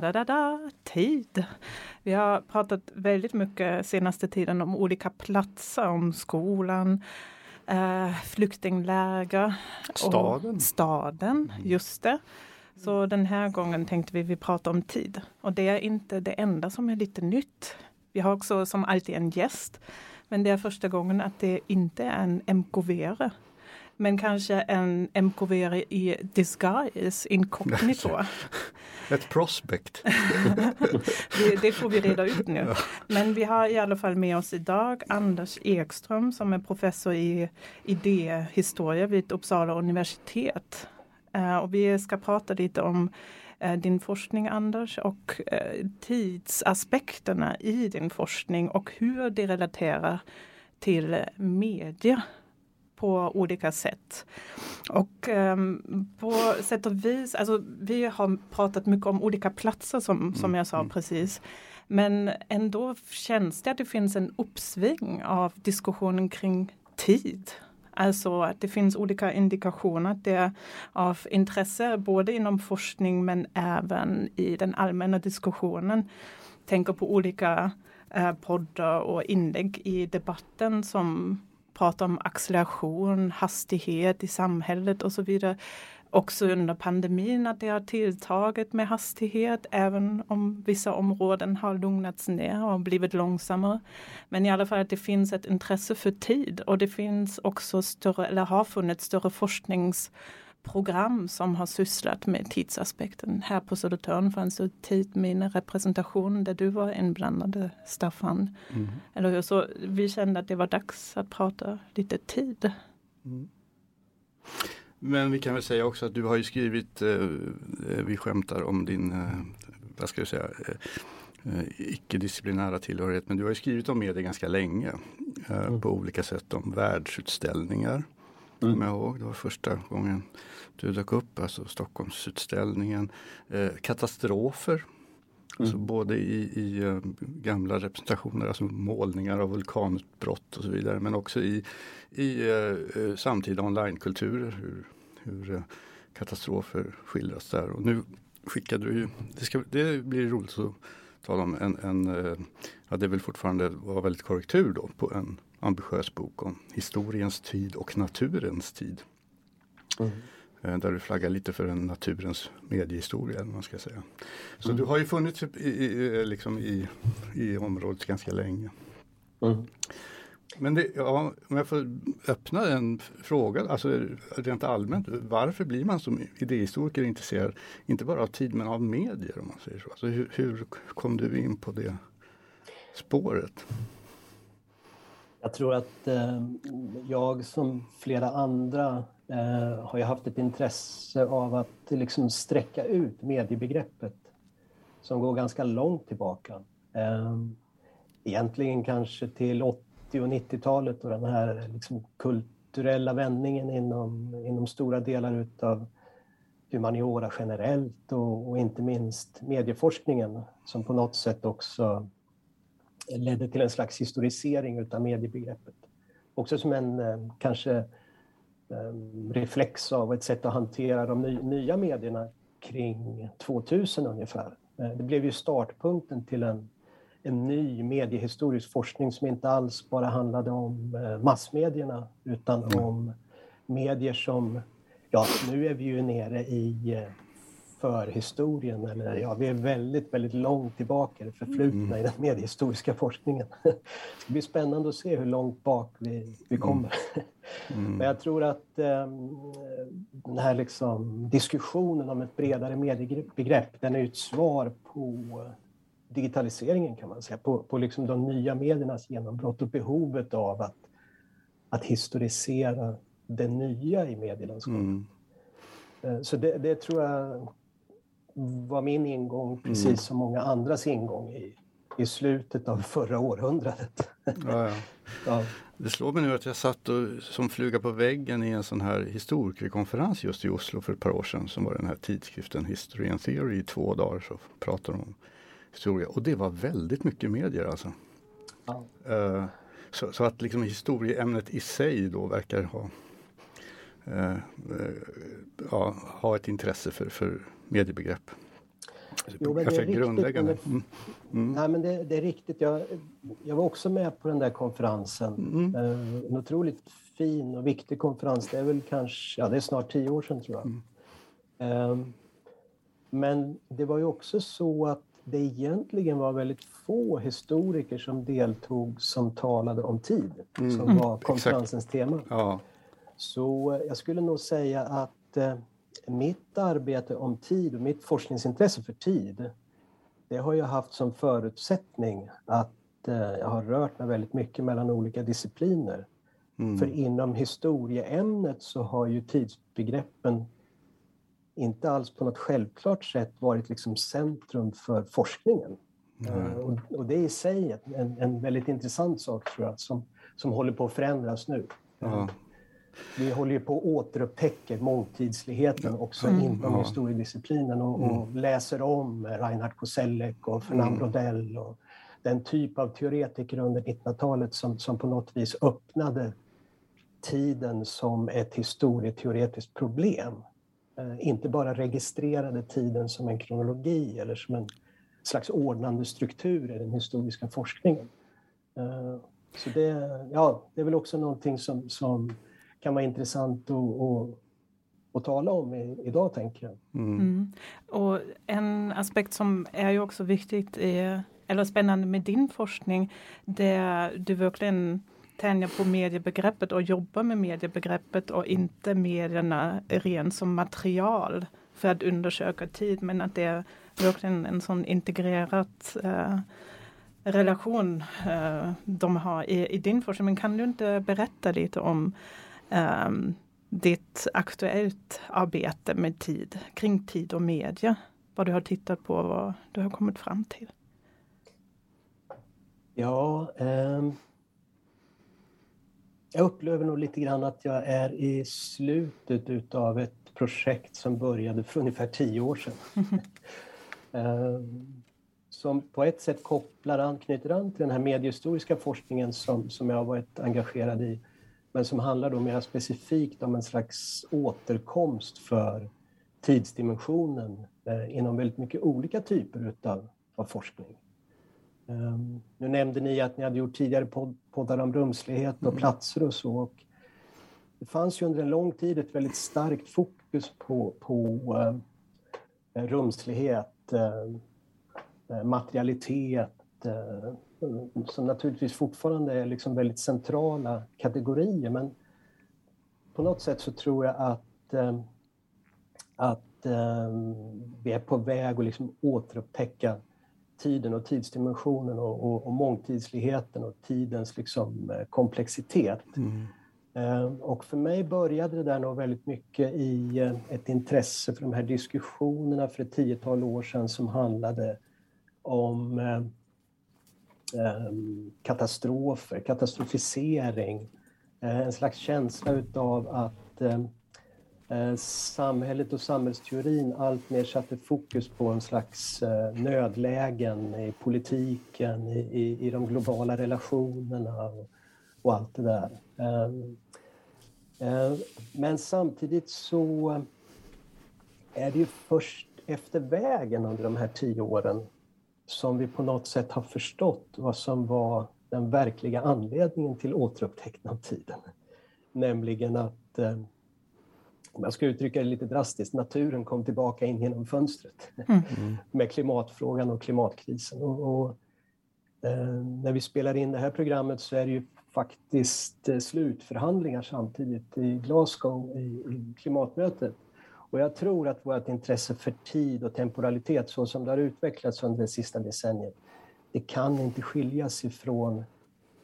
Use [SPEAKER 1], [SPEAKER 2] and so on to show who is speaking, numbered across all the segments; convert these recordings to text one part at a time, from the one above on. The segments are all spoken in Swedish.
[SPEAKER 1] da tid. Vi har pratat väldigt mycket senaste tiden om olika platser, om skolan, eh, flyktingläger.
[SPEAKER 2] Staden.
[SPEAKER 1] Och staden, just det. Så den här gången tänkte vi vi prata om tid. Och det är inte det enda som är lite nytt. Vi har också som alltid en gäst. Men det är första gången att det inte är en MKV-are. Men kanske en MKV i disguise, inkognito.
[SPEAKER 2] Ett prospect.
[SPEAKER 1] det, det, får vi reda ut nu. Men vi har i alla fall med oss idag Anders Ekström som är professor i idéhistoria vid Uppsala universitet. Uh, och vi ska prata lite om uh, din forskning Anders och uh, tidsaspekterna i din forskning och hur det relaterar till media på olika sätt. Och um, på sätt och vis, alltså vi har pratat mycket om olika platser som, som jag sa mm. precis. Men ändå känns det att det finns en uppsving av diskussionen kring tid. Alltså att det finns olika indikationer att det är av intresse både inom forskning men även i den allmänna diskussionen. Tänker på olika eh, poddar och inlägg i debatten som prata om acceleration, hastighet i samhället och så vidare. Också under pandemin att det har tilltagit med hastighet även om vissa områden har lugnats ner och blivit långsammare. Men i alla fall att det finns ett intresse för tid och det finns också större, eller har funnits större forsknings program som har sysslat med tidsaspekten. Här på Södertörn fanns det tidminnerepresentation där du var inblandad, Staffan. Mm. Eller hur? Så vi kände att det var dags att prata lite tid. Mm.
[SPEAKER 2] Men vi kan väl säga också att du har ju skrivit, eh, eh vi skämtar om din, eh, vad ska jag säga, eh, eh icke-disciplinära tillhörighet. Men du har ju skrivit om media ganska länge. Eh, mm. På olika sätt om världsutställningar. Mm. Kommer jag ihåg. Det var första gången du dök upp, alltså Stockholmsutställningen. Eh, katastrofer. Mm. Alltså både i, i uh, gamla representationer, alltså målningar av vulkanutbrott och så vidare. Men också i, i uh, samtida onlinekulturer. Hur, hur uh, katastrofer skildras där. Och nu skickade du ju, det, ska, det blir roligt att tala om en, en ja det vill fortfarande vara väldigt korrektur då på en ambitiös bok om historiens tid och naturens tid. Mm. Eh, där du flaggar lite för en naturens mediehistoria. Eller man ska säga. Så mm. du har ju funnits i, i, liksom i, i området ganska länge. Mm. Men det, ja, om jag får öppna en fråga, alltså rent allmänt. Varför blir man som idéhistoriker intresserad, inte bara av tid men av medier om man säger så? Alltså hur, hur kom du in på det spåret?
[SPEAKER 3] Jag tror att eh, jag som flera andra eh, har ju haft ett intresse av att liksom sträcka ut mediebegreppet som går ganska långt tillbaka. Eh, egentligen kanske till 80 och 90-talet och den här liksom kulturella vändningen inom, inom stora delar utav humaniora generellt och, och inte minst medieforskningen som på något sätt också ledde till en slags historisering utav mediebegreppet. Också som en eh, kanske eh, reflex av ett sätt att hantera de nya medierna kring 2000 ungefär. Eh, det blev ju startpunkten till en, en ny mediehistorisk forskning som inte alls bara handlade om massmedierna utan mm. om medier som, ja nu är vi ju nere i förhistorien, eller ja, vi är väldigt, väldigt långt tillbaka, det förflutna mm. i den mediehistoriska forskningen. Det ska bli spännande att se hur långt bak vi, vi mm. kommer. Mm. Men jag tror att eh, den här liksom, diskussionen om ett bredare mediebegrepp, den är ett svar på digitaliseringen kan man säga, på, på liksom de nya mediernas genombrott och behovet av att, att historisera det nya i medielandskapet. Mm. Eh, så det, det, tror jag var min ingång, precis mm. som många andras ingång i, i slutet av förra århundradet. Ja, ja.
[SPEAKER 2] ja. Det slår mig nu att jag satt och, som fluga på väggen i en sån här historikerkonferens just i Oslo för ett par år sedan som var den här tidskriften History and Theory i två dagar så pratade de om historia och det var väldigt mycket medier alltså. Ja. Uh, så, så, att liksom historieämnet i sig då verkar ha, uh, uh, ja, ha ett intresse för, för mediebegrepp.
[SPEAKER 3] Jo, men det är grundläggande. Mm. Mm. Nej, men det, det, är riktigt. Jag, jag var också med på den där konferensen. Mm. Eh, en otroligt fin och viktig konferens. Det är väl kanske, ja det är snart tio år sedan tror jag. Eh, men det var ju också så att det egentligen var väldigt få historiker som deltog som talade om tid, mm. som var konferensens tema. Ja. Så jag skulle nog säga att eh, mitt arbete om tid och mitt forskningsintresse för tid, det har jag haft som förutsättning att eh, jag har rört mig väldigt mycket mellan olika discipliner. Mm. För inom historieämnet så har ju tidsbegreppen inte alls på något självklart sätt varit liksom centrum för forskningen. Mm. Och, och, det är i sig en, en väldigt intressant sak tror jag, som, som håller på att förändras nu. Mm. Vi håller ju på att återupptäcka mångtidsligheten också mm. inom ja. historiedisciplinen och, och, mm. läser om Reinhard Koselleck och Fernand mm. Brodell och den typ av teoretiker under 1900-talet som, som på något vis öppnade tiden som ett historieteoretiskt problem. Eh, inte bara registrerade tiden som en kronologi eller som en slags ordnande struktur i den historiska forskningen. Eh, så det, ja, det är väl också någonting som, som kan vara intressant att, att, att tala om idag, tänker jag. Mm. Mm.
[SPEAKER 1] Och en aspekt som är ju också viktigt, är, eller spännande med din forskning, det är du verkligen tänjer på mediebegreppet och jobbar med mediebegreppet och inte medierna rent som material för att undersöka tid, men att det är verkligen en sån integrerat eh, relation eh, de har i, i, din forskning. Men kan du inte berätta lite om um, ditt aktuellt arbete med tid, kring tid och media. Vad du har tittat på och vad du har kommit fram till.
[SPEAKER 3] Ja, um, jag upplever nog lite grann att jag är i slutet utav ett projekt som började för ungefär tio år sedan. um, som på ett sätt kopplar an, knyter an till den här mediehistoriska forskningen som, som jag har varit engagerad i men som handlar då mer specifikt om en slags återkomst för tidsdimensionen eh, inom väldigt mycket olika typer utav, av forskning. Um, nu nämnde ni att ni hade gjort tidigare podd, poddar om rumslighet och mm. platser och så. Och det fanns ju under en lång tid ett väldigt starkt fokus på, på uh, rumslighet, uh, materialitet, uh, som naturligtvis fortfarande är liksom väldigt centrala kategorier. Men på något sätt så tror jag att, eh, att eh, vi är på väg att liksom återupptäcka tiden och tidsdimensionen och, och, och mångtidsligheten och tidens liksom eh, komplexitet. Mm. Och för mig började det där nog väldigt mycket i ett intresse för de här diskussionerna för ett tiotal år sedan som handlade om Ehm, katastrofer, katastrofisering, eh, en slags känsla utav att ehm, eh, samhället och samhällsteorin alltmer satte fokus på en slags eh, nödlägen i politiken, i, i, i de globala relationerna och, och allt det där. Ehm, men samtidigt så är det ju först efter vägen under de här tio åren som vi på något sätt har förstått vad som var den verkliga anledningen till återupptäckten av tiden. Nämligen att, eh, om jag ska uttrycka det lite drastiskt, naturen kom tillbaka in genom fönstret mm. med klimatfrågan och klimatkrisen. Och, och eh, när vi spelar in det här programmet så är det ju faktiskt eh, slutförhandlingar samtidigt i Glasgow i, i klimatmötet. Och jag tror att vårt intresse för tid och temporalitet så som det har utvecklats under det sista decenniet, det kan inte skiljas ifrån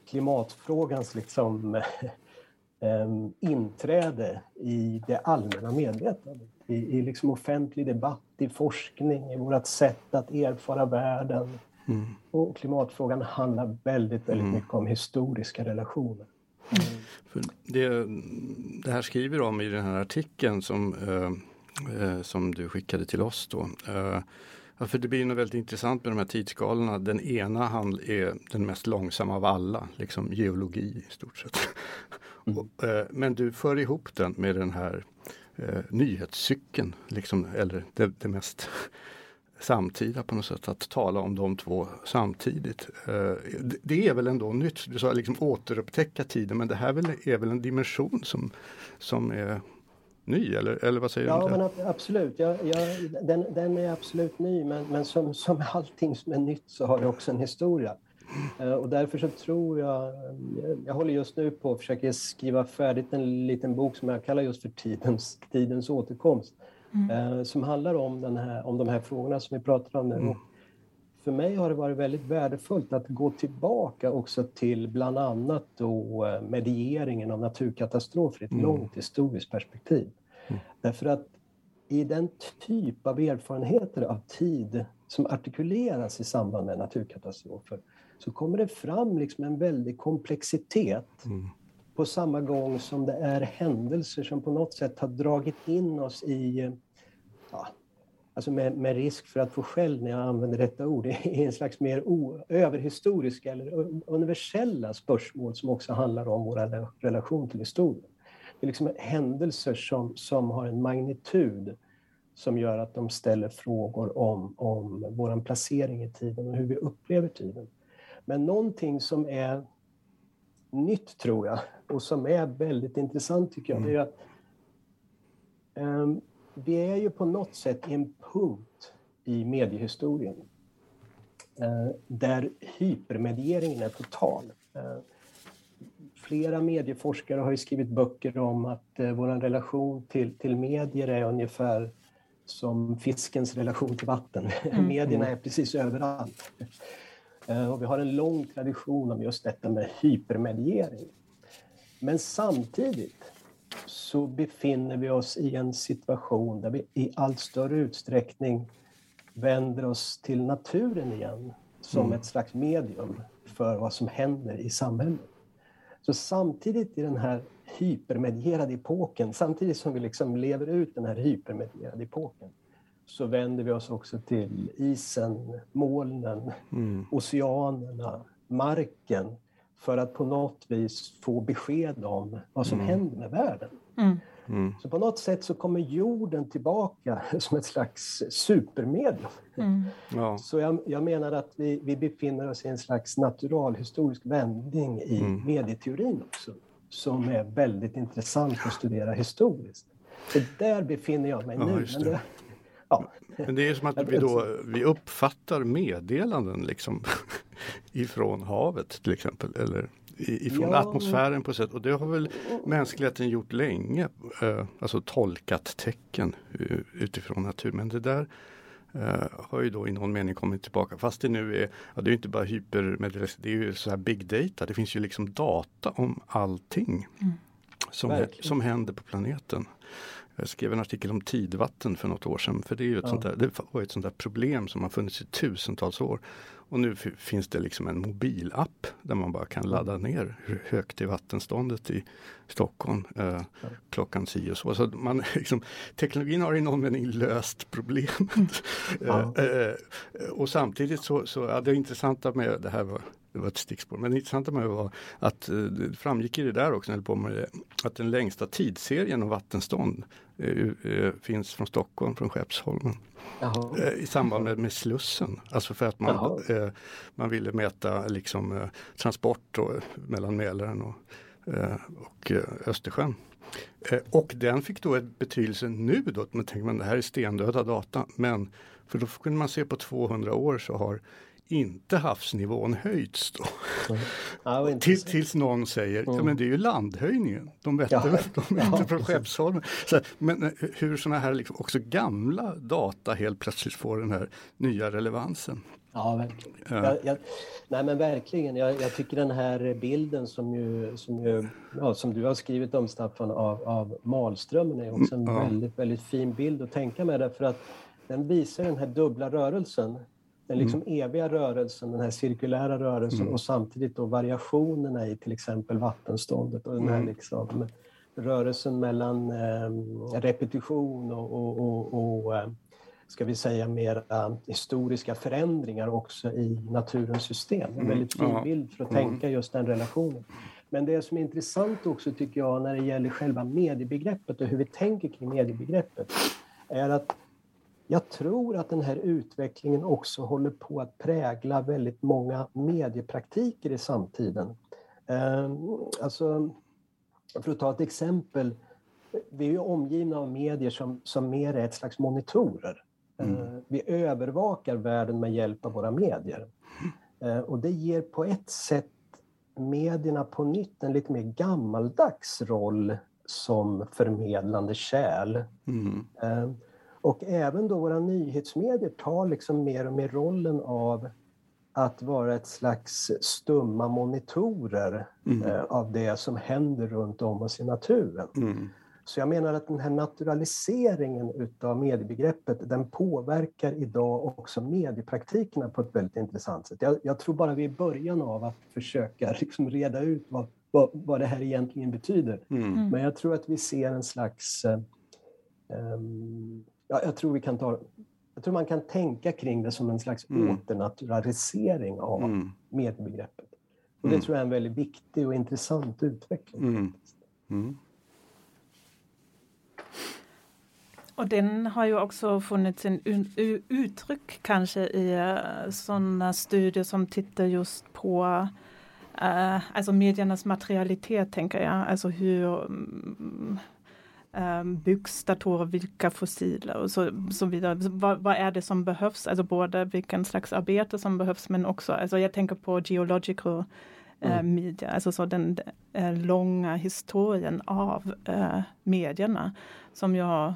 [SPEAKER 3] klimatfrågans liksom, inträde i det allmänna medvetandet. I, i liksom offentlig debatt, i forskning, i vårt sätt att erfara världen, Mm. Och klimatfrågan handlar väldigt, väldigt mm. mycket om historiska relationer.
[SPEAKER 2] Mm. Det, det, här skriver om i den här artikeln som, eh, eh, som du skickade till oss då. Eh, Ja, för det blir något väldigt intressant med de här tidsskalorna. Den ena hand är den mest långsamma av alla, liksom geologi i stort sett. Mm. Och, eh, men du för ihop den med den här eh, nyhetscykeln, liksom, eller det, det, mest samtida på något sätt, att tala om de två samtidigt. Eh, det, är väl ändå nytt, du sa liksom återupptäcka tiden, men det här är väl en dimension som, som är ny eller, eller vad säger
[SPEAKER 3] ja,
[SPEAKER 2] du?
[SPEAKER 3] Ja, men absolut. Jag, jag, den, den, är absolut ny, men, men som, som allting som är nytt så har det också en historia. Uh, och därför så tror jag, jag håller just nu på att försöka skriva färdigt en liten bok som jag kallar just för Tidens, tidens återkomst. Mm. Uh, som handlar om, den här, om de här frågorna som vi pratar om nu. Mm. för mig har det varit väldigt värdefullt att gå tillbaka också till bland annat då eh, medieringen av naturkatastrofer i ett mm. långt historiskt perspektiv. Mm. Därför att i den typ av erfarenheter av tid som artikuleras i samband med naturkatastrofer så kommer det fram liksom en väldig komplexitet mm. på samma gång som det är händelser som på något sätt har dragit in oss i, ja, alltså med, med risk för att få skäll när jag använder detta ord, i en slags mer o, överhistoriska eller universella spörsmål som också handlar om vår relation till historien. Det är liksom händelser som, som har en magnitud som gör att de ställer frågor om, om vår placering i tiden och hur vi upplever tiden. Men någonting som är nytt, tror jag, och som är väldigt intressant, tycker jag, mm. är att um, vi är ju på något sätt i en punkt i mediehistorien uh, där hypermedieringen är total. Uh, flera medieforskare har skrivit böcker om att uh, vår relation till, till medier är ungefär som fiskens relation till vatten. Mm. Medierna är precis överallt. Eh, och vi har en lång tradition om just detta med hypermediering. Men samtidigt så befinner vi oss i en situation där vi i allt större utsträckning vänder oss till naturen igen som mm. ett slags medium för vad som händer i samhället. Så samtidigt i den här hypermedierade epoken, samtidigt som vi liksom lever ut den här hypermedierade epoken, så vänder vi oss också till isen, molnen, mm. oceanerna, marken för att på något vis få besked om vad som mm. händer med världen. Mm. Mm. Så på något sätt så kommer jorden tillbaka som ett slags supermedium. Mm. Ja. Så jag, jag, menar att vi, vi befinner oss i en slags naturalhistorisk vändning i mm. medieteorin också, som är väldigt intressant att studera historiskt. Så där befinner jag mig ja, nu. Men det,
[SPEAKER 2] Ja. Men det är som att vi, då, vi uppfattar meddelanden liksom ifrån havet till exempel. Eller ifrån ja. atmosfären på sätt och det har väl mänskligheten gjort länge. Eh, alltså tolkat tecken utifrån natur. Men det där Uh, har ju då i någon mening kommit tillbaka. Fast det nu är, ja, det är inte bara hypermeddelande, det är ju så här big data. Det finns ju liksom data om allting mm. som, som händer på planeten. Jag skrev en artikel om tidvatten för något år sedan. För det, är ju ett ja. sånt där, det var ett sånt där problem som har funnits i tusentals år. Och nu finns det liksom en mobilapp där man bara kan ladda ner hur högt är vattenståndet i Stockholm eh, klockan och så. så man, liksom, teknologin har i någon mening löst problemet. Ja. eh, eh, och samtidigt så, så ja, det intressanta med det här var det var ett stickspår. Men det intressanta med det var att eh, det framgick i det där också, på med det, att den längsta tidsserien om vattenstånd eh, eh, finns från Stockholm, från Skeppsholmen. Jaha. I samband med, med, Slussen. Alltså för att man, eh, man ville mäta liksom, eh, transport och, mellan Mälaren och, eh, och Östersjön. och den fick då ett betydelse nu då, man tänker man det här är stendöda data. Men för då kunde man se på 200 år så har inte havsnivån höjts då. Ja, Till, tills någon säger, mm. ja men det är ju landhöjningen, de mätte ja. de mätte ja, från Skeppsholmen. Så, men eh, hur sådana här liksom, också gamla data helt plötsligt får den här nya relevansen.
[SPEAKER 3] Ja, verkligen. Ja. Jag, jag, nej men verkligen, jag, jag, tycker den här bilden som, ju, som, ju, ja, som du har skrivit om Staffan av, av Malströmmen är också en mm, väldigt, väldigt fin bild att tänka med därför att den visar den här dubbla rörelsen den liksom mm. eviga rörelsen, den här cirkulära rörelsen mm. och samtidigt då variationerna i till exempel vattenståndet och den här mm. liksom, rörelsen mellan eh, repetition och, och, och, och eh, ska vi säga mera historiska förändringar också i naturens system. En väldigt fin mm. bild för att tänka just den relationen. Men det som är intressant också tycker jag när det gäller själva mediebegreppet och hur vi tänker kring mediebegreppet är att jag tror att den här utvecklingen också håller på att prägla väldigt många mediepraktiker i samtiden. Ehm, alltså, för att ta ett exempel, vi är ju omgivna av medier som, som mer är ett slags monitorer. Mm. Ehm, vi övervakar världen med hjälp av våra medier. Ehm, och det ger på ett sätt medierna på nytt en lite mer gammaldags roll som förmedlande kärl. Mm. Och även då våra nyhetsmedier tar liksom mer och mer rollen av att vara ett slags stumma monitorer mm. eh, av det som händer runt om oss i naturen. Mm. Så jag menar att den här naturaliseringen utav mediebegreppet den påverkar idag också mediepraktikerna på ett väldigt intressant sätt. Jag, jag tror bara vi är i början av att försöka liksom reda ut vad, vad, vad det här egentligen betyder. Mm. mm. Men jag tror att vi ser en slags eh, um, ja, jag tror vi kan ta jag tror man kan tänka kring det som en slags mm. åternaturalisering av mm. mediebegreppet. Och det mm. tror jag är en väldigt viktig och intressant utveckling. Mm. mm.
[SPEAKER 1] Och den har ju också funnits en uttryck kanske i uh, sådana studier som tittar just på uh, alltså mediernas materialitet tänker jag, alltså hur um, um, byggs datorer, vilka fossiler och så, så vidare. Vad, vad, är det som behövs? Alltså både vilken slags arbete som behövs men också, alltså jag tänker på geological uh, mm. media, alltså så den uh, långa historien av uh, medierna som jag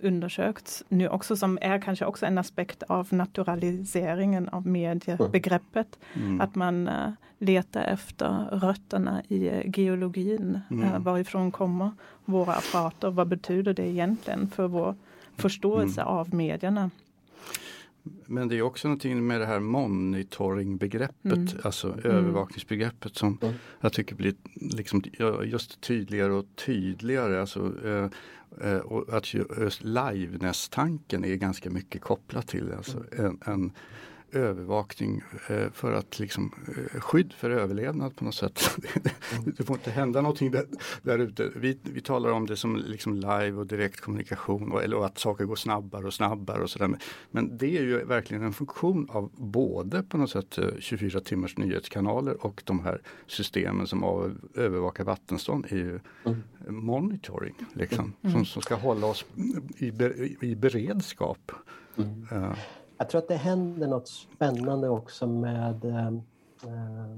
[SPEAKER 1] undersökts nu också som är kanske också en aspekt av naturaliseringen av mediebegreppet. Mm. Att man uh, letar efter rötterna i uh, geologin. Mm. Uh, varifrån kommer våra apparater? Vad betyder det egentligen för vår förståelse mm. av medierna?
[SPEAKER 2] Men det är också någonting med det här monitoringbegreppet, mm. alltså mm. övervakningsbegreppet som mm. jag tycker blir liksom just tydligare och tydligare. Alltså, eh, eh Eh, och att just liveness-tanken är ganska mycket kopplat till alltså en, en övervakning eh, för att liksom eh, skydd för överlevnad på något sätt. det får inte hända någonting där, där ute. Vi, vi talar om det som liksom live och direktkommunikation och, eller att saker går snabbare och snabbare och sådär. Men det är ju verkligen en funktion av både på något sätt 24 eh, timmars nyhetskanaler och de här systemen som av, övervakar vattenstånd är ju mm. monitoring liksom, mm. som, som ska hålla oss i, i beredskap. Uh,
[SPEAKER 3] jag tror att det händer något spännande också med... Eh, eh,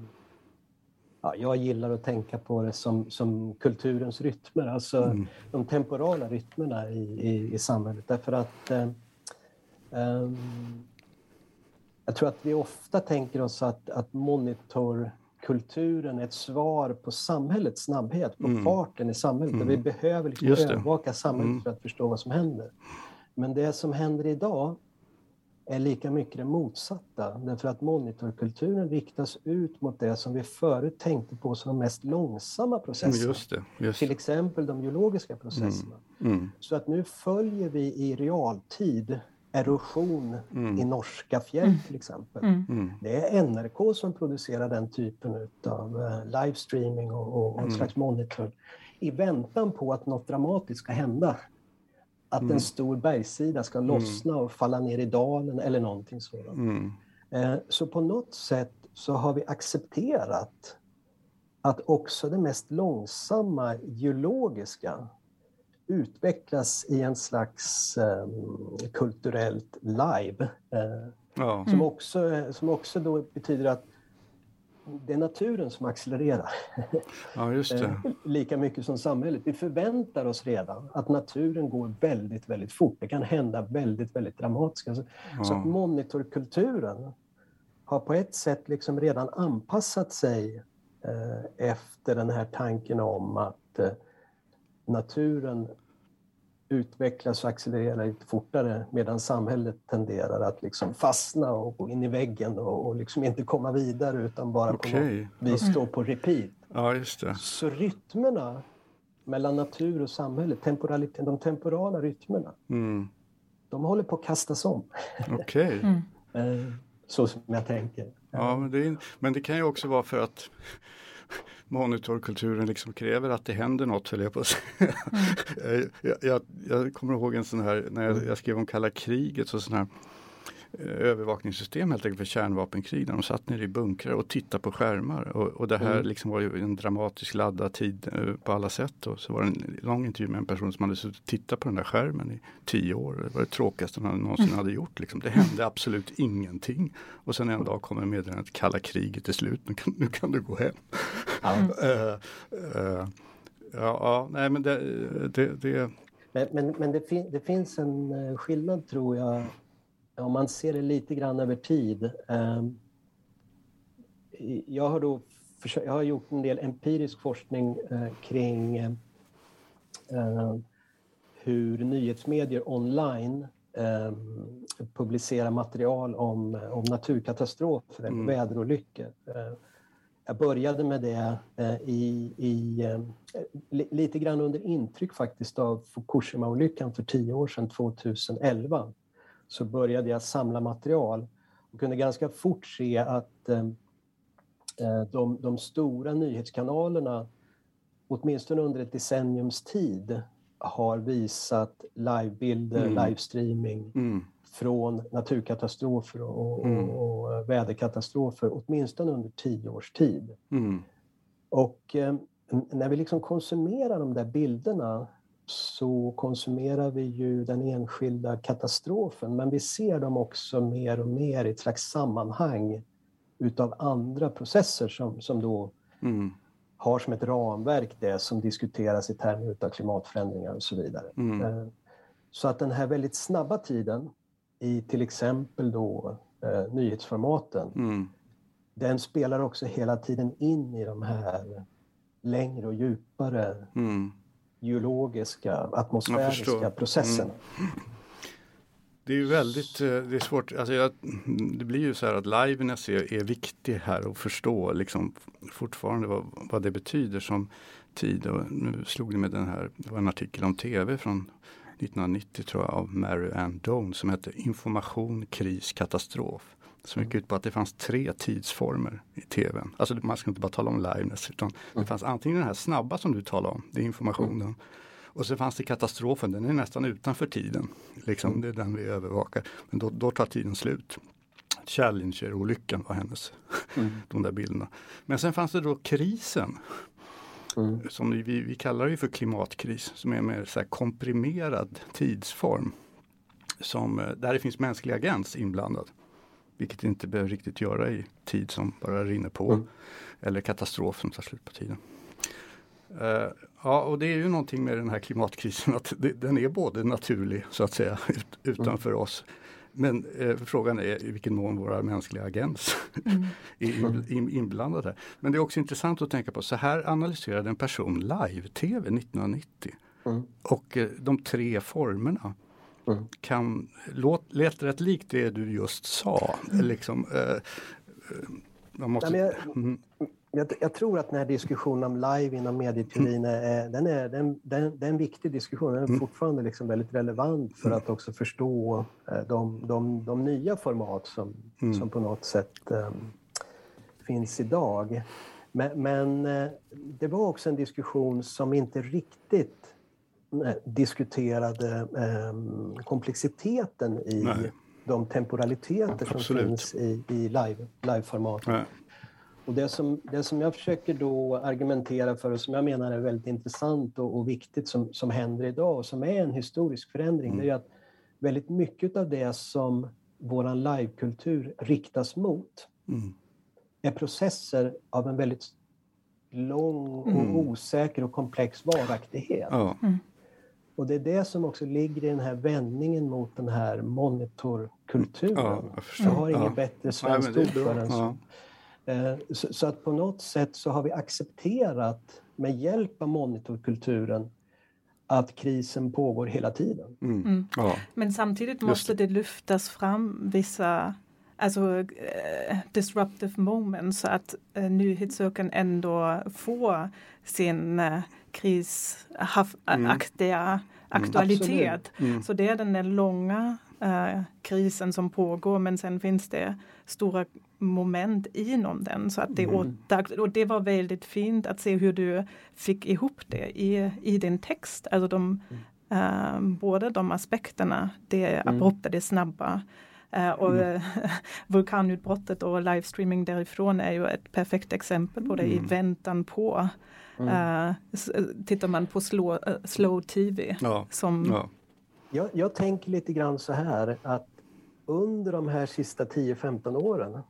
[SPEAKER 3] ja, jag gillar att tänka på det som, som kulturens rytmer, alltså mm. de temporala rytmerna i, i, i samhället. Därför att eh, eh, jag tror att vi ofta tänker oss att, att monitorkulturen är ett svar på samhällets snabbhet, på mm. farten i samhället. Mm. vi behöver liksom övervaka samhället mm. för att förstå vad som händer. Men det som händer idag är lika mycket det motsatta. Därför att monitorkulturen riktas ut mot det som vi förut tänkte på som de mest långsamma processerna.
[SPEAKER 2] Just det, just
[SPEAKER 3] Till exempel de geologiska processerna. Mm, mm. Så att nu följer vi i realtid erosion mm. i norska fjäll till exempel. Mm. Mm. Det är NRK som producerar den typen av uh, livestreaming och, och, och mm. slags monitor i väntan på att något dramatiskt ska hända att mm. en stor bergssida ska mm. lossna och falla ner i dalen eller någonting sådant. Mm. Eh, så på något sätt så har vi accepterat att också det mest långsamma geologiska utvecklas i en slags um, kulturellt live. Uh, ja. som, också, som också då betyder att det är naturen som accelererar.
[SPEAKER 2] Ja, just det. Eh,
[SPEAKER 3] lika mycket som samhället. Vi förväntar oss redan att naturen går väldigt, väldigt fort. Det kan hända väldigt, väldigt dramatiskt. Så, ja. så monitorkulturen har på ett sätt liksom redan anpassat sig eh, efter den här tanken om att eh, naturen utvecklas och accelererar lite fortare medan samhället tenderar att liksom fastna och gå in i väggen och, och liksom inte komma vidare utan bara okay. på något vis stå på repeat.
[SPEAKER 2] Ja, just det.
[SPEAKER 3] Så rytmerna mellan natur och samhälle, temporalitet, de temporala rytmerna, mm. de håller på att kastas om.
[SPEAKER 2] Okej. Okay. Mm.
[SPEAKER 3] Eh, så som jag tänker.
[SPEAKER 2] Ja, men det, är, men det kan ju också vara för att monitorkulturen liksom kräver att det händer något, höll jag på att säga. Mm. jag, jag, jag, kommer ihåg en sån här, när jag, jag skrev om kalla kriget, så sån här Eh, övervakningssystem helt enkelt för kärnvapenkrig där de satt nere i bunkrar och tittade på skärmar. Och, och det här mm. liksom var ju en dramatisk laddad tid eh, på alla sätt. Och så var det en lång intervju med en person som hade suttit och tittat på den där skärmen i tio år. Det var det tråkigaste han någonsin mm. hade gjort. Liksom. Det hände absolut ingenting. Och sen en dag kommer meddelandet kalla kriget är slut, nu kan, nu kan du gå hem. Mm. uh, uh, ja, nej men det, det, det...
[SPEAKER 3] Men, men, men det, fin det finns en skillnad tror jag om man ser det lite grann över tid. Ehm, jag har, då jag har gjort en del empirisk forskning eh, kring eh, hur nyhetsmedier online ehm, publicerar material om, om naturkatastrofer mm. väderolyckor. Jag började med det eh, i, i, eh, lite grann under intryck faktiskt av Fukushima-olyckan för tio år sedan, 2011 så började jag samla material och kunde ganska fort se att eh, de, de stora nyhetskanalerna, åtminstone under ett decenniums tid, har visat livebilder, mm. livestreaming mm. från naturkatastrofer och, mm. och, och, väderkatastrofer, åtminstone under tio års tid. Mm. Och eh, när vi liksom konsumerar de där bilderna så konsumerar vi ju den enskilda katastrofen men vi ser dem också mer och mer i ett slags sammanhang utav andra processer som, som då mm. Har som ett ramverk det som diskuteras i termer utav klimatförändringar och så vidare. Mm. Eh, så att den här väldigt snabba tiden i till exempel då eh, nyhetsformaten mm. den spelar också hela tiden in i de här längre och djupare mm geologiska, atmosfäriska processerna. Mm.
[SPEAKER 2] Det är ju väldigt, eh, det är svårt, alltså jag, det blir ju så här att liveness är, är viktig här att förstå liksom fortfarande vad, vad det betyder som tid. Och nu slog det med den här, det var en artikel om tv från 1990 tror jag av Mary Ann Doan som hette Information, kris, katastrof som gick ut på att det fanns tre tidsformer i tvn. Alltså man ska inte bara tala om liveness utan det fanns antingen den här snabba som du talar om, det är informationen. Och så fanns det katastrofen, den är nästan utanför tiden. Liksom, det är den vi övervakar. Men då, då tar tiden slut. Challenger-olyckan var hennes, mm. de där bilderna. Men sen fanns det då krisen. Mm. Som vi, vi kallar det för klimatkris, som är en mer så komprimerad tidsform. Som, där det finns mänsklig agens inblandad. Vilket inte behöver riktigt göra i tid som bara rinner på. Mm. Eller katastrof som tar slut på tiden. Uh, ja, och det är ju någonting med den här klimatkrisen att det, den är både naturlig så att säga ut, utanför mm. oss. Men eh, frågan är i vilken mån våra mänskliga agens mm. är in, inblandade. Här. Men det är också intressant att tänka på, så här analyserade en person live-tv 1990. Mm. Och eh, de tre formerna mm. kan låt, lät rätt likt det du just sa. Mm. Liksom, eh, eh
[SPEAKER 3] man måste, Nej, jag, mm. Jag, jag, tror att den här diskussionen om live inom medieteorin mm. är, den är, den, den, det är en viktig diskussion. Den är mm. fortfarande liksom väldigt relevant för mm. att också förstå eh, de, de, de nya format som, som på något sätt um, finns idag. Men, men, eh, det var också en diskussion som inte riktigt Eh, diskuterade eh, komplexiteten i Nej. de temporaliteter som Absolut. finns i, i live, liveformat. Och det som, det som jag försöker då argumentera för och som jag menar är väldigt intressant och, och viktigt som, som händer idag och som är en historisk förändring, mm. det är att väldigt mycket av det som vår livekultur riktas mot mm. är processer av en väldigt lång och mm. osäker och komplex varaktighet. Ja. Mm. Och det är det som också ligger i den här vändningen mot den här monitorkulturen. Ja, jag, jag har inget ja. bättre svenskt ord för den. Eh, så, så, att på något sätt så har vi accepterat med hjälp av monitorkulturen att krisen pågår hela tiden.
[SPEAKER 2] Mm. mm. Ja.
[SPEAKER 1] Men samtidigt måste det. det lyftas fram vissa alltså, uh, disruptive moments så att uh, nyhetssökaren ändå får sin uh, krisaktiga mm. aktualitet. Mm. Så det är den där långa uh, krisen som pågår men sen finns det stora moment inom den. Så att det, mm. och det var väldigt fint att se hur du fick ihop det i, i din text. Alltså de, uh, båda de aspekterna, det mm. abrupta, det snabba. Uh, och mm. vulkanutbrottet och livestreaming därifrån är ju ett perfekt exempel på det i mm. väntan på. Uh, tittar man på slow, slow tv. Ja. Som, ja.
[SPEAKER 3] Jag, jag tänker lite grann så här att under de här sista 10-15 åren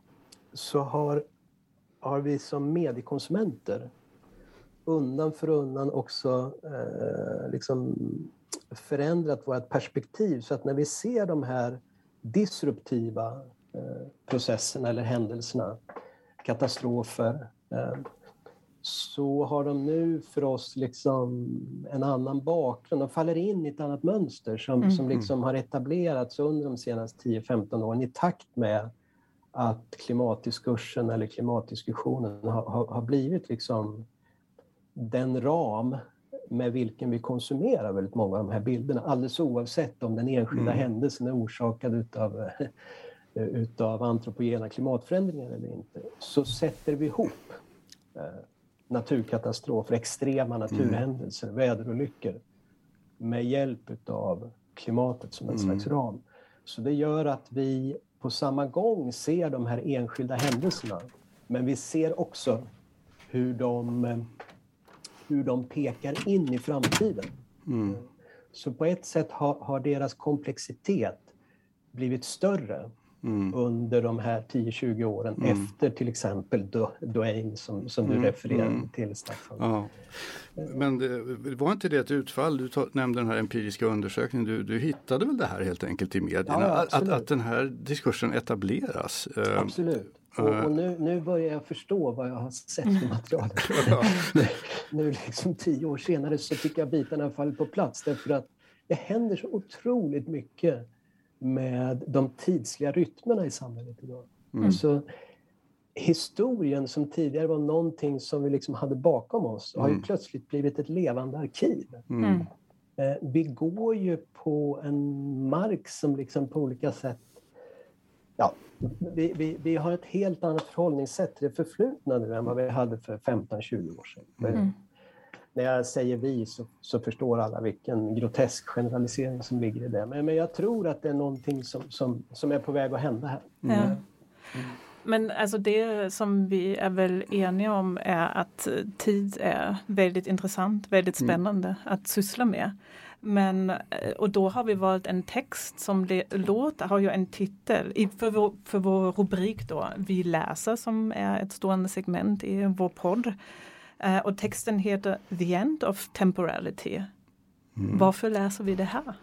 [SPEAKER 3] så har, har vi som mediekonsumenter undan för undan också eh, liksom förändrat vårt perspektiv så att när vi ser de här disruptiva eh, processerna eller händelserna, katastrofer, eh, så har de nu för oss liksom en annan bakgrund. De faller in i ett annat mönster som, mm. som liksom har etablerats under de senaste 10-15 åren i takt med att klimatdiskursen eller klimatdiskussionen har, har, har blivit liksom den ram med vilken vi konsumerar väldigt många av de här bilderna alldeles oavsett om den enskilda mm. händelsen är orsakad utav, utav antropogena klimatförändringar eller inte, så sätter vi ihop eh, naturkatastrofer, extrema mm. naturhändelser, mm. väderolyckor med hjälp utav klimatet som en mm. slags ram. Så det gör att vi på samma gång ser de här enskilda händelserna, men vi ser också hur de, hur de pekar in i framtiden. Mm. Så på ett sätt har, har deras komplexitet blivit större mm. under de här 10-20 åren mm. efter till exempel Duane som, som du mm. refererade mm. till Staffan. Ja.
[SPEAKER 2] Men det, var inte det ett utfall, du nämnde den här empiriska undersökningen, du, du hittade väl det här helt enkelt i medierna, ja, att, att den här diskursen etableras?
[SPEAKER 3] Eh, absolut. Och, och, nu, nu börjar jag förstå vad jag har sett i materialet. nu, nu liksom tio år senare så tycker jag bitarna faller på plats därför att det händer så otroligt mycket med de tidsliga rytmerna i samhället idag. Mm. Alltså, historien som tidigare var någonting som vi liksom hade bakom oss mm. har ju mm. plötsligt blivit ett levande arkiv. Mm. mm. Eh, vi går ju på en mark som liksom på olika sätt Ja, vi, vi, vi har ett helt annat förhållningssätt till det förflutna nu än vad vi hade för 15-20 år sedan. Mm när jag säger vi så, så, förstår alla vilken grotesk generalisering som ligger i det. Men, men jag tror att det är någonting som, som, som är på väg att hända här. Mm. Ja. Mm.
[SPEAKER 1] Men alltså det som vi är väl eniga om är att tid är väldigt intressant, väldigt mm. spännande mm. att syssla med. Men, eh, och då har vi valt en text som låter, har ju en titel för vår, för vår rubrik då, Vi läser som är ett stående segment i vår podd. Uh, och texten heter The End of Temporality. Mm. Varför läser vi det här?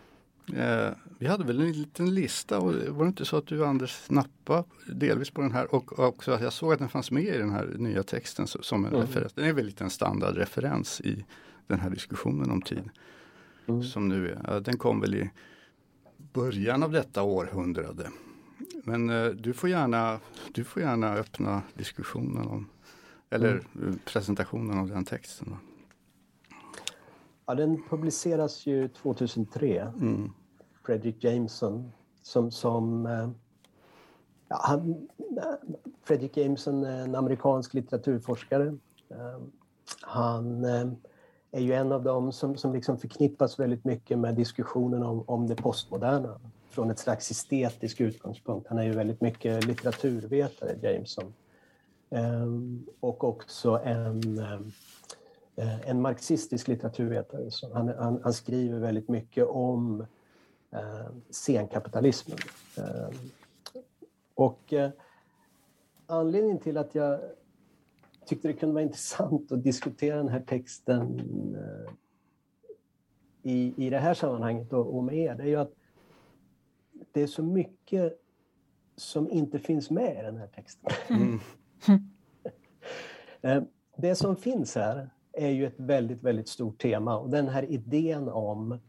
[SPEAKER 2] Eh, vi hade väl en liten lista och var det inte så att du Anders snappade delvis på den här och också att jag såg att den fanns med i den här nya texten som en mm. referens. Den är väl lite en standardreferens i den här diskussionen om tid. Mm. Som nu är, den kom väl i början av detta århundrade. Men eh, du, får gärna, du får gärna öppna diskussionen om eller mm. presentationen av den texten?
[SPEAKER 3] Ja, den publiceras ju 2003. Mm. Fredrik Jameson som, som eh, ja, han, Fredrik Jameson är en amerikansk litteraturforskare. Eh, han eh, är ju en av dem som, som liksom förknippas väldigt mycket med diskussionen om, om det postmoderna från ett slags estetisk utgångspunkt. Han är ju väldigt mycket litteraturvetare, Jameson. Ehm, och också en, eh, en marxistisk litteraturvetare. Så han, han, han skriver väldigt mycket om eh, senkapitalismen. Ehm, och eh, anledningen till att jag tyckte det kunde vara intressant att diskutera den här texten i, i det här sammanhanget och, och med er, det är ju att det är så mycket som inte finns med i den här texten. Mm. Eh, det som finns här är ju ett väldigt, väldigt stort tema. Och den här idén om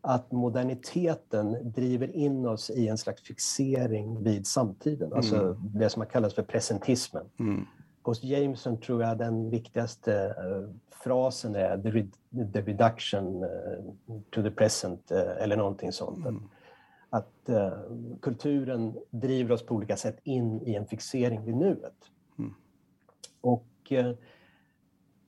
[SPEAKER 3] att moderniteten driver in oss i en slags fixering vid samtiden, alltså mm. det som har kallats för presentismen. Mm. Hos Jameson tror jag den viktigaste uh, frasen är the, re the reduction uh, to the present, eller någonting sånt. Mm. Att kulturen driver oss på olika sätt in i en fixering vid nuet. Och eh,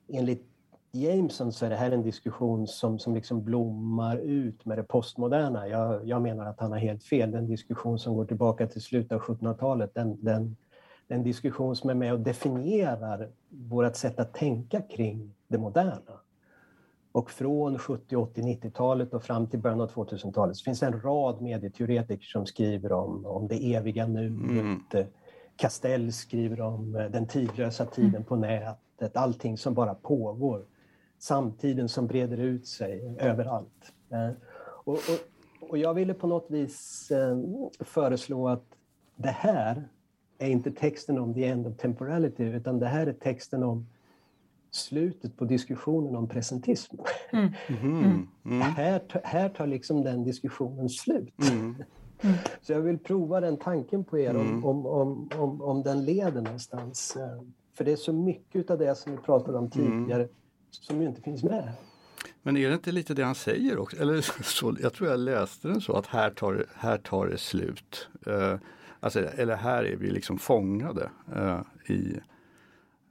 [SPEAKER 3] enligt Jameson så är det här en diskussion som, som liksom blommar ut med det postmoderna. Jag, jag menar att han har helt fel. Den diskussion som går tillbaka till slutet av 1700-talet, den, den, den diskussion som är med och definierar vårt sätt att tänka kring det moderna. Och från 70, 80, 90-talet och fram till början av 2000-talet så finns det en rad medieteoretiker som skriver om, om det eviga nuet. Mm. Castell skriver om den tidlösa tiden på nätet, allting som bara pågår samtiden som breder ut sig överallt. Eh, och, och, och jag ville på något vis eh, föreslå att det här är inte texten om the end of temporality, utan det här är texten om slutet på diskussionen om presentism. Mm. Mm. Mm. Här, här tar liksom den diskussionen slut. Mm. Så jag vill prova den tanken på er om, mm. om, om, om, om den leder någonstans. Eh, för det är så mycket av det som vi pratade om mm. tidigare som ju inte finns med.
[SPEAKER 2] Men är det inte lite det han säger också? Eller så, jag tror jag läste den så att här tar, här tar det slut. Uh, alltså, eller här är vi liksom fångade uh, i,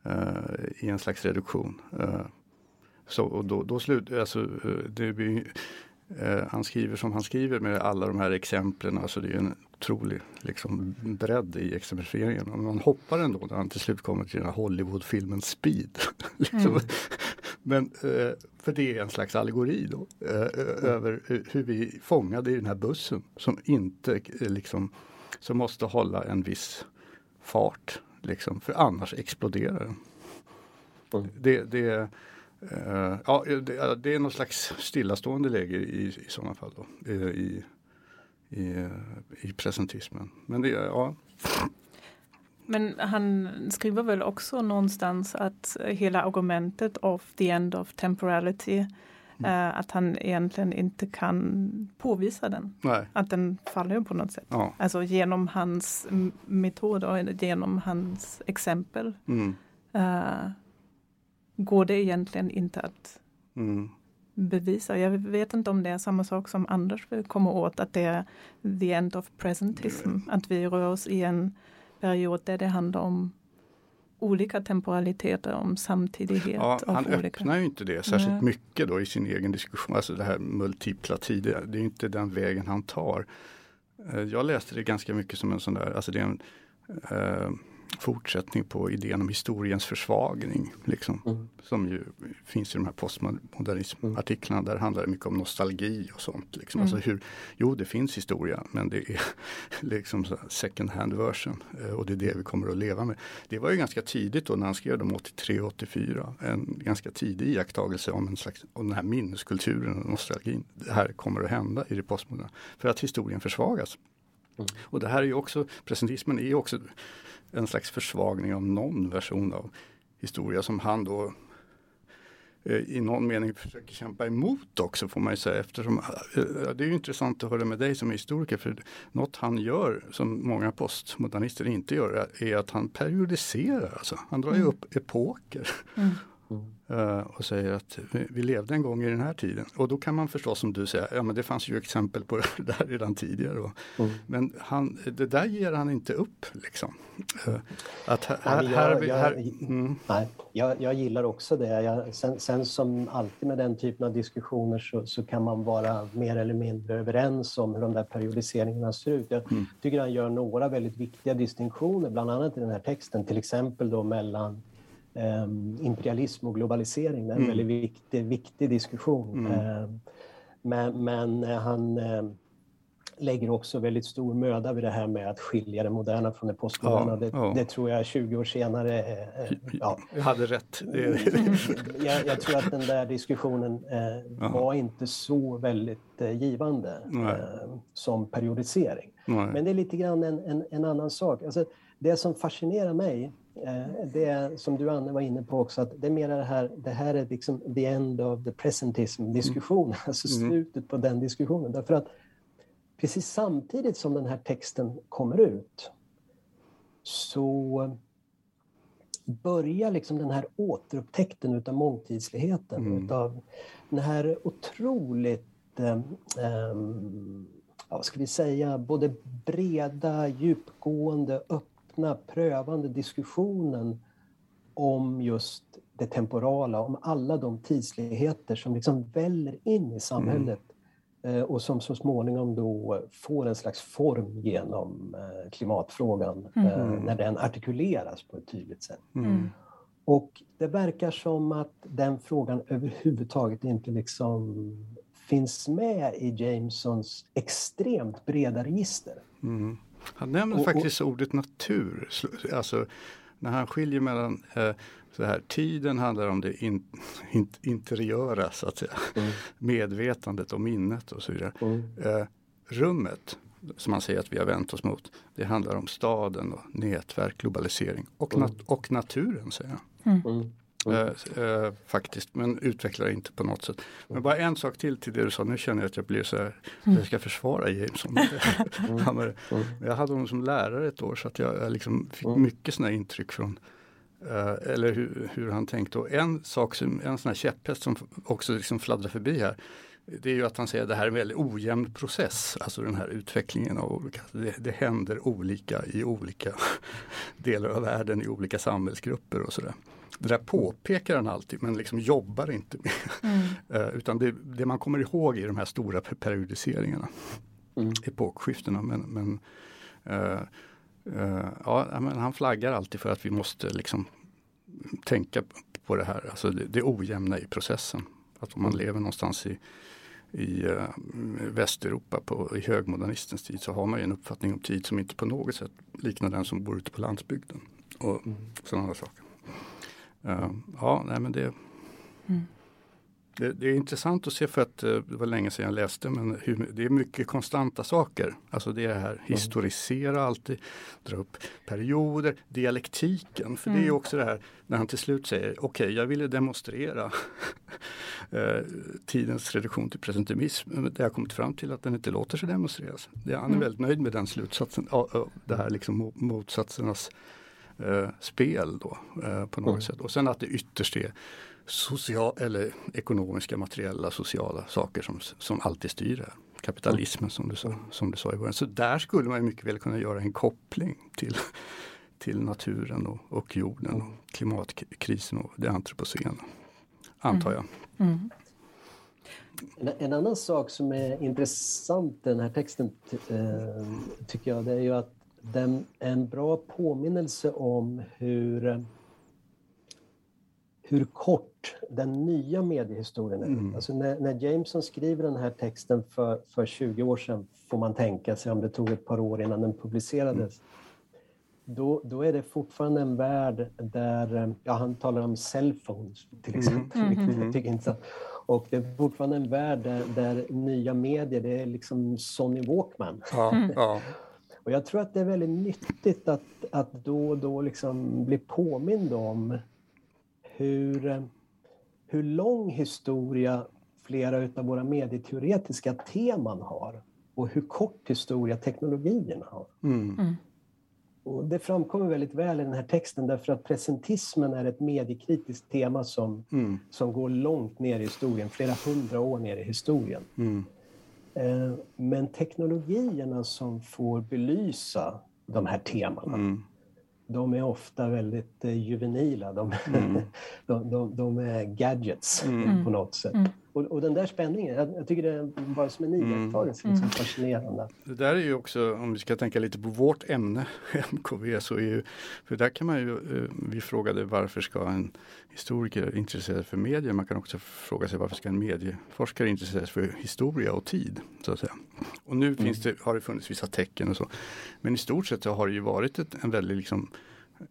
[SPEAKER 2] uh, i en slags reduktion. så, och då, då slut, alltså, det blir, han skriver som han skriver med alla de här exemplen. Alltså det är en otrolig liksom, bredd i exemplifieringen. Och man hoppar ändå när han till slut kommer till den här Hollywoodfilmen Speed. liksom. mm. Men eh, för det är en slags allegori då eh, mm. över hur vi fångade i den här bussen som inte eh, liksom som måste hålla en viss fart liksom för annars exploderar den. Mm. Det, det, uh, ja, det, det, är något slags stillastående läge i, i sådana fall då, i, i, i presentismen. Men det, ja.
[SPEAKER 1] Men han skriver väl också någonstans att hela argumentet of the end of temporality Mm. Att han egentligen inte kan påvisa den.
[SPEAKER 2] Nej.
[SPEAKER 1] Att den faller på något sätt. Ja. Alltså genom hans metod och genom hans exempel. Mm. Uh, går det egentligen inte att mm. bevisa. Jag vet inte om det är samma sak som Anders vill komma åt, att det är the end of presentism. Att vi rör oss i en period där det handlar om olika temporaliteter, om samtidighet.
[SPEAKER 2] Ja, han olika... öppnar ju inte det särskilt Nej. mycket då i sin egen diskussion. Alltså det här multipla tider, det är inte den vägen han tar. Eh, jag läste det ganska mycket som en sån där, alltså det är en eh, fortsättning på idén om historiens försvagning. Liksom, mm. Som ju finns i de här postmodernismartiklarna. Där handlar det mycket om nostalgi och sånt. Liksom. Mm. Alltså hur, jo, det finns historia men det är liksom second hand version. Eh, och det är det vi kommer att leva med. Det var ju ganska tidigt då när han skrev dem 83 84. En ganska tidig iakttagelse om, en slags, om den här minneskulturen och nostalgin. Det här kommer att hända i det postmoderna. För att historien försvagas. Mm. Och det här är ju också, presentismen är ju också en slags försvagning av någon version av historia som han då eh, i någon mening försöker kämpa emot också får man ju säga eftersom eh, det är ju intressant att höra med dig som historiker för något han gör som många postmodernister inte gör är att han periodiserar. Alltså. Han drar ju mm. upp epoker mm. Uh, och säger att vi, levde en gång i den här tiden. Och då kan man förstås som du säger, ja men det fanns ju exempel på det där redan tidigare. Mm. Men han, det där ger han inte upp. Liksom.
[SPEAKER 3] Att här, här, här, jag, här mm. nej, jag, jag, gillar också det. Jag, sen, sen, som alltid med den typen av diskussioner så, så, kan man vara mer eller mindre överens om hur de där periodiseringarna ser ut. Jag mm. tycker han gör några väldigt viktiga distinktioner, bland annat i den här texten, till exempel då mellan imperialism och globalisering. Det är en mm. väldigt viktig, viktig diskussion. Mm. Ehm, men, men eh, han ehm, lägger också väldigt stor möda vid det här med att skilja det moderna från det postmoderna. Ja, det, ja. det, tror jag 20 år senare... Eh,
[SPEAKER 2] ja. Jag hade rätt.
[SPEAKER 3] jag, jag, tror att den där diskussionen eh, var inte så väldigt eh, givande eh, som periodisering. Nej. Men det är lite grann en, en, en annan sak. Alltså, det som fascinerar mig eh, det är som du Anne var inne på också, att det är mer det här, det här är liksom the end of the presentism diskussion, mm. alltså mm. slutet på den diskussionen. Därför att precis samtidigt som den här texten kommer ut så börjar liksom den här återupptäckten utav mångtidsligheten, mm. utav den här otroligt eh, ja, vad ska vi säga, både breda, djupgående, öppna, prövande diskussionen om just det temporala, om alla de tidsligheter som liksom väller in i samhället mm. och som så småningom då får en slags form genom eh, klimatfrågan mm. när den artikuleras på ett tydligt sätt. Mm. Och det verkar som att den frågan överhuvudtaget inte liksom finns med i Jamesons extremt breda register.
[SPEAKER 2] Mm. Han nämner och, faktiskt och, ordet natur, alltså när han skiljer mellan eh, så här, tiden handlar om det in, in, interiöra, så att säga. Mm. medvetandet och minnet och så vidare. Mm. Eh, rummet, som man säger att vi har vänt oss mot, det handlar om staden och nätverk, globalisering och, nat och naturen, säger han. Mm. Mm. Mm. Eh, faktiskt, men utvecklar inte på något sätt. Men bara en sak till till det du sa, nu känner jag att jag blir så här, mm. jag ska försvara Jameson. mm. jag hade honom som lärare ett år så att jag, jag liksom fick mm. mycket sådana intryck från eh, eller hur, hur, han tänkte. Och en sak, som, en sån här käpphäst som också liksom fladdrar förbi här, det är ju att han säger att det här är en väldigt ojämn process, alltså den här utvecklingen av olika, det, det händer olika i olika delar av världen, i olika samhällsgrupper och sådär. Det där påpekar han alltid men liksom jobbar inte med. Mm. uh, utan det, det, man kommer ihåg i de här stora periodiseringarna, mm. epokskiftena. Men, men uh, uh, ja, men han flaggar alltid för att vi måste liksom tänka på det här, alltså det, det ojämna i processen. Att om man mm. lever någonstans i, i uh, Västeuropa på, i högmodernistens tid så har man en uppfattning om tid som inte på något sätt liknar den som bor ute på landsbygden. Och mm. sådana saker. Uh, ja, nej men det, mm. det, det, är intressant att se för att uh, det var länge sedan jag läste men hur, det är mycket konstanta saker. Alltså det här mm. historisera alltid, dra upp perioder, dialektiken. För mm. det är mm. också det här när han till slut säger okej okay, jag ville demonstrera uh, tidens reduktion till presentimism. Men det har kommit fram till att den inte låter sig demonstreras. Det, han är mm. väldigt nöjd med den slutsatsen, det här liksom motsatsernas eh, spel då eh, på något mm. sätt. Och sen att det ytterst är social, eller ekonomiska, materiella, sociala saker som, som alltid styr det här. Kapitalismen som du, sa, som du sa i början. Så där skulle man mycket väl kunna göra en koppling till, till naturen och, och jorden och klimatkrisen och det antropocena. Antar jag. Mm. Mm.
[SPEAKER 3] En, en, annan sak som är intressant i den här texten eh, tycker jag det är ju att den, en bra påminnelse om hur, hur kort den nya mediehistorien är. Mm. Alltså när, när, Jameson skriver den här texten för, för 20 år sedan får man tänka sig om det tog ett par år innan den publicerades. Mm. Då, då är det fortfarande en värld där, ja han talar om cellphones till mm. exempel, mm. vilket jag tycker är intressant. Och det är fortfarande en värld där, där nya medier, det är liksom Sony Walkman. Ja, ja. Och jag tror att det är väldigt nyttigt att, att då och då liksom bli påmind om hur, hur lång historia flera av våra medieteoretiska teman har och hur kort historia teknologierna har. Mm. Mm. Och det framkommer väldigt väl i den här texten därför att presentismen är ett mediekritiskt tema som, mm. som går långt ner i historien, flera hundra år ner i historien. Mm. Eh, men teknologierna som får belysa de här temana, mm. de är ofta väldigt eh, juvenila. De, mm. de, de, de, är gadgets mm. på något sätt. Och, och, den där spänningen, jag, jag, tycker det är bara som en mm. iakttagelse liksom mm. fascinerande.
[SPEAKER 2] Det där är ju också, om vi ska tänka lite på vårt ämne, MKV, så är ju, för där kan man ju, eh, vi frågade varför ska en historiker intressera sig för medier? Man kan också fråga sig varför ska en medieforskare intressera sig för historia och tid? Så att säga. Och nu mm. finns det, har det funnits vissa tecken och så. Men i stort sett så har det ju varit ett, en väldigt liksom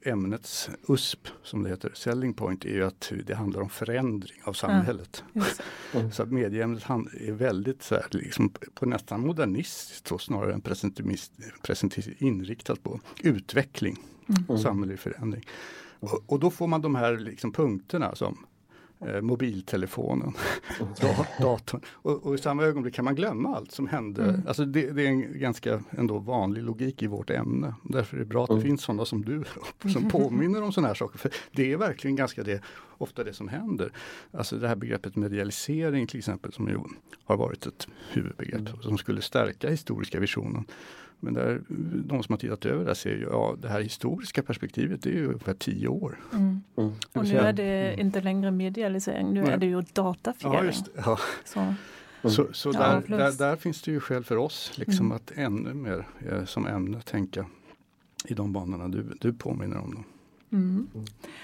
[SPEAKER 2] ämnets USP, som det heter, selling point, är ju att det handlar om förändring av samhället. Ja, så att medieämnet är väldigt så här, liksom, på nästan modernistiskt snarare än presentimistiskt inriktat på utveckling mm. samhällelig förändring. Och, och, då får man de här liksom punkterna som eh, mobiltelefonen, datorn. Och, och, i samma ögonblick kan man glömma allt som hände. Mm. Alltså det, det, är en ganska ändå vanlig logik i vårt ämne. Därför är det bra att det mm. finns sådana som du som påminner om sådana här saker. För Det är verkligen ganska det, ofta det som händer. Alltså det här begreppet medialisering till exempel som ju har varit ett huvudbegrepp mm. som skulle stärka historiska visionen. Men där, de som har tittat över det ser ju, ja det här historiska perspektivet det är ju ungefär tio år. Mm.
[SPEAKER 1] Mm. Och nu är det mm. inte längre medialisering, nu Nej. är det ju datafiering.
[SPEAKER 2] Ja, just, ja. Så, mm. så, så där, ja, där, där, finns det ju skäl för oss liksom mm. att ännu mer eh, som ämne tänka i de banorna du, du påminner om. Dem.
[SPEAKER 1] Mm.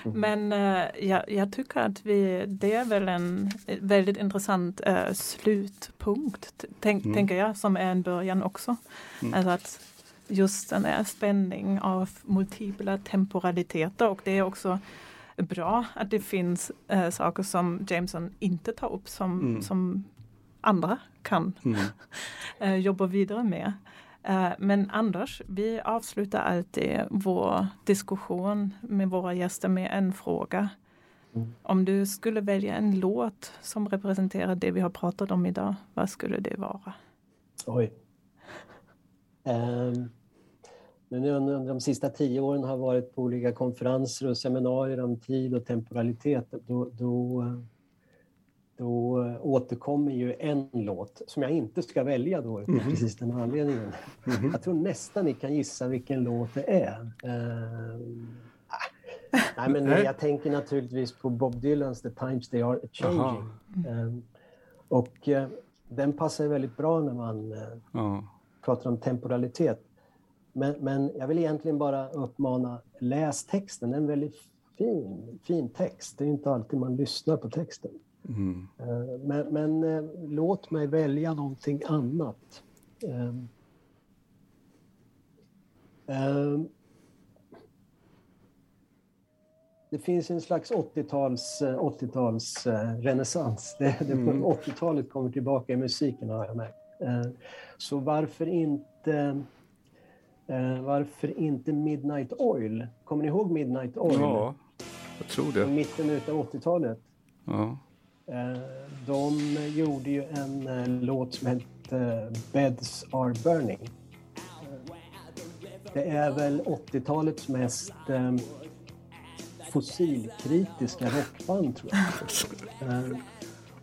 [SPEAKER 1] Mm. Men uh, jag, jag, tycker att vi, det är väl en väldigt intressant uh, slutpunkt, tänk, mm. tänker jag, som är en början också. Mm. Alltså att just den här spänning av multipla temporaliteter och det är också bra att det finns uh, saker som Jameson inte tar upp som, mm. som andra kan jobba vidare med. Eh, men Anders, vi avslutar alltid vår diskussion med våra gäster med en fråga. Om du skulle välja en låt som representerar det vi har pratat om idag, vad skulle det vara?
[SPEAKER 3] Oj. Um, nu under de sista tio åren har jag varit på olika konferenser och seminarier om tid och temporalitet. Då, då då återkommer ju en låt som jag inte ska välja då, mm. precis den anledningen. Mm. Jag tror nästan ni kan gissa vilken låt det är. Uh, nej, men nej. jag tänker naturligtvis på Bob Dylans The Times They Are Changing. Uh, och uh, den passar väldigt bra när man pratar om temporalitet. Men, men jag vill egentligen bara uppmana, läs texten. Det är en väldigt fin, fin text. Det är inte alltid man lyssnar på texten. Mm. Eh, men, men eh, låt mig välja någonting annat. Ehm, ehm, det finns en slags 80-tals 80 eh, renässans. Det, det, mm. 80-talet kommer tillbaka i musiken har jag märkt. Så varför inte varför inte Midnight Oil? Kommer ni ihåg Midnight Oil?
[SPEAKER 2] Ja, jag tror det.
[SPEAKER 3] mitten av 80-talet. Ja. Eh, de gjorde ju en eh, låt som hette eh, Beds Are Burning. Det är väl 80-talets mest fossilkritiska rockband tror jag.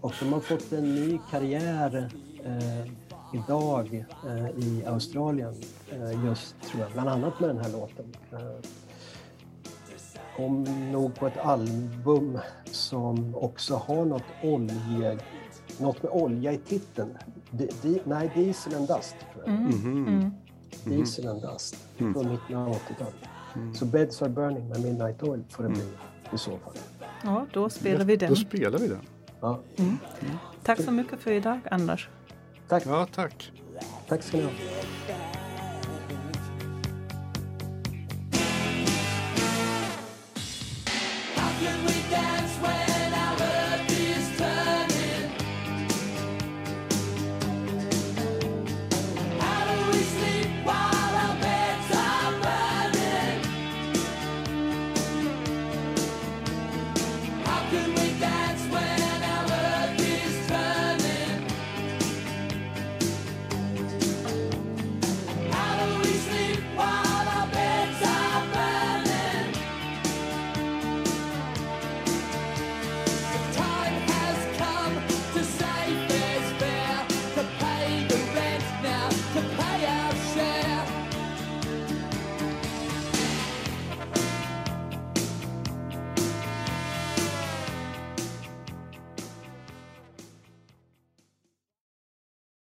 [SPEAKER 3] Och de har fått en ny karriär idag i Australien just tror jag, bland annat med den här låten kom nog på ett album som också har något olje, något med olja i titeln. Di, di, nej, Diesel and Dust tror jag. Mm. Mm. Mm. Diesel and Dust mm. från mitten av 80-talet. Mm. Så Beds Are Burning med Midnight Oil får det bli i så fall.
[SPEAKER 1] Ja, då spelar vi den.
[SPEAKER 2] Då spelar vi den.
[SPEAKER 3] Ja.
[SPEAKER 1] Tack så mycket för idag, Anders.
[SPEAKER 3] Tack.
[SPEAKER 2] Ja, tack.
[SPEAKER 3] Tack ska ni ha.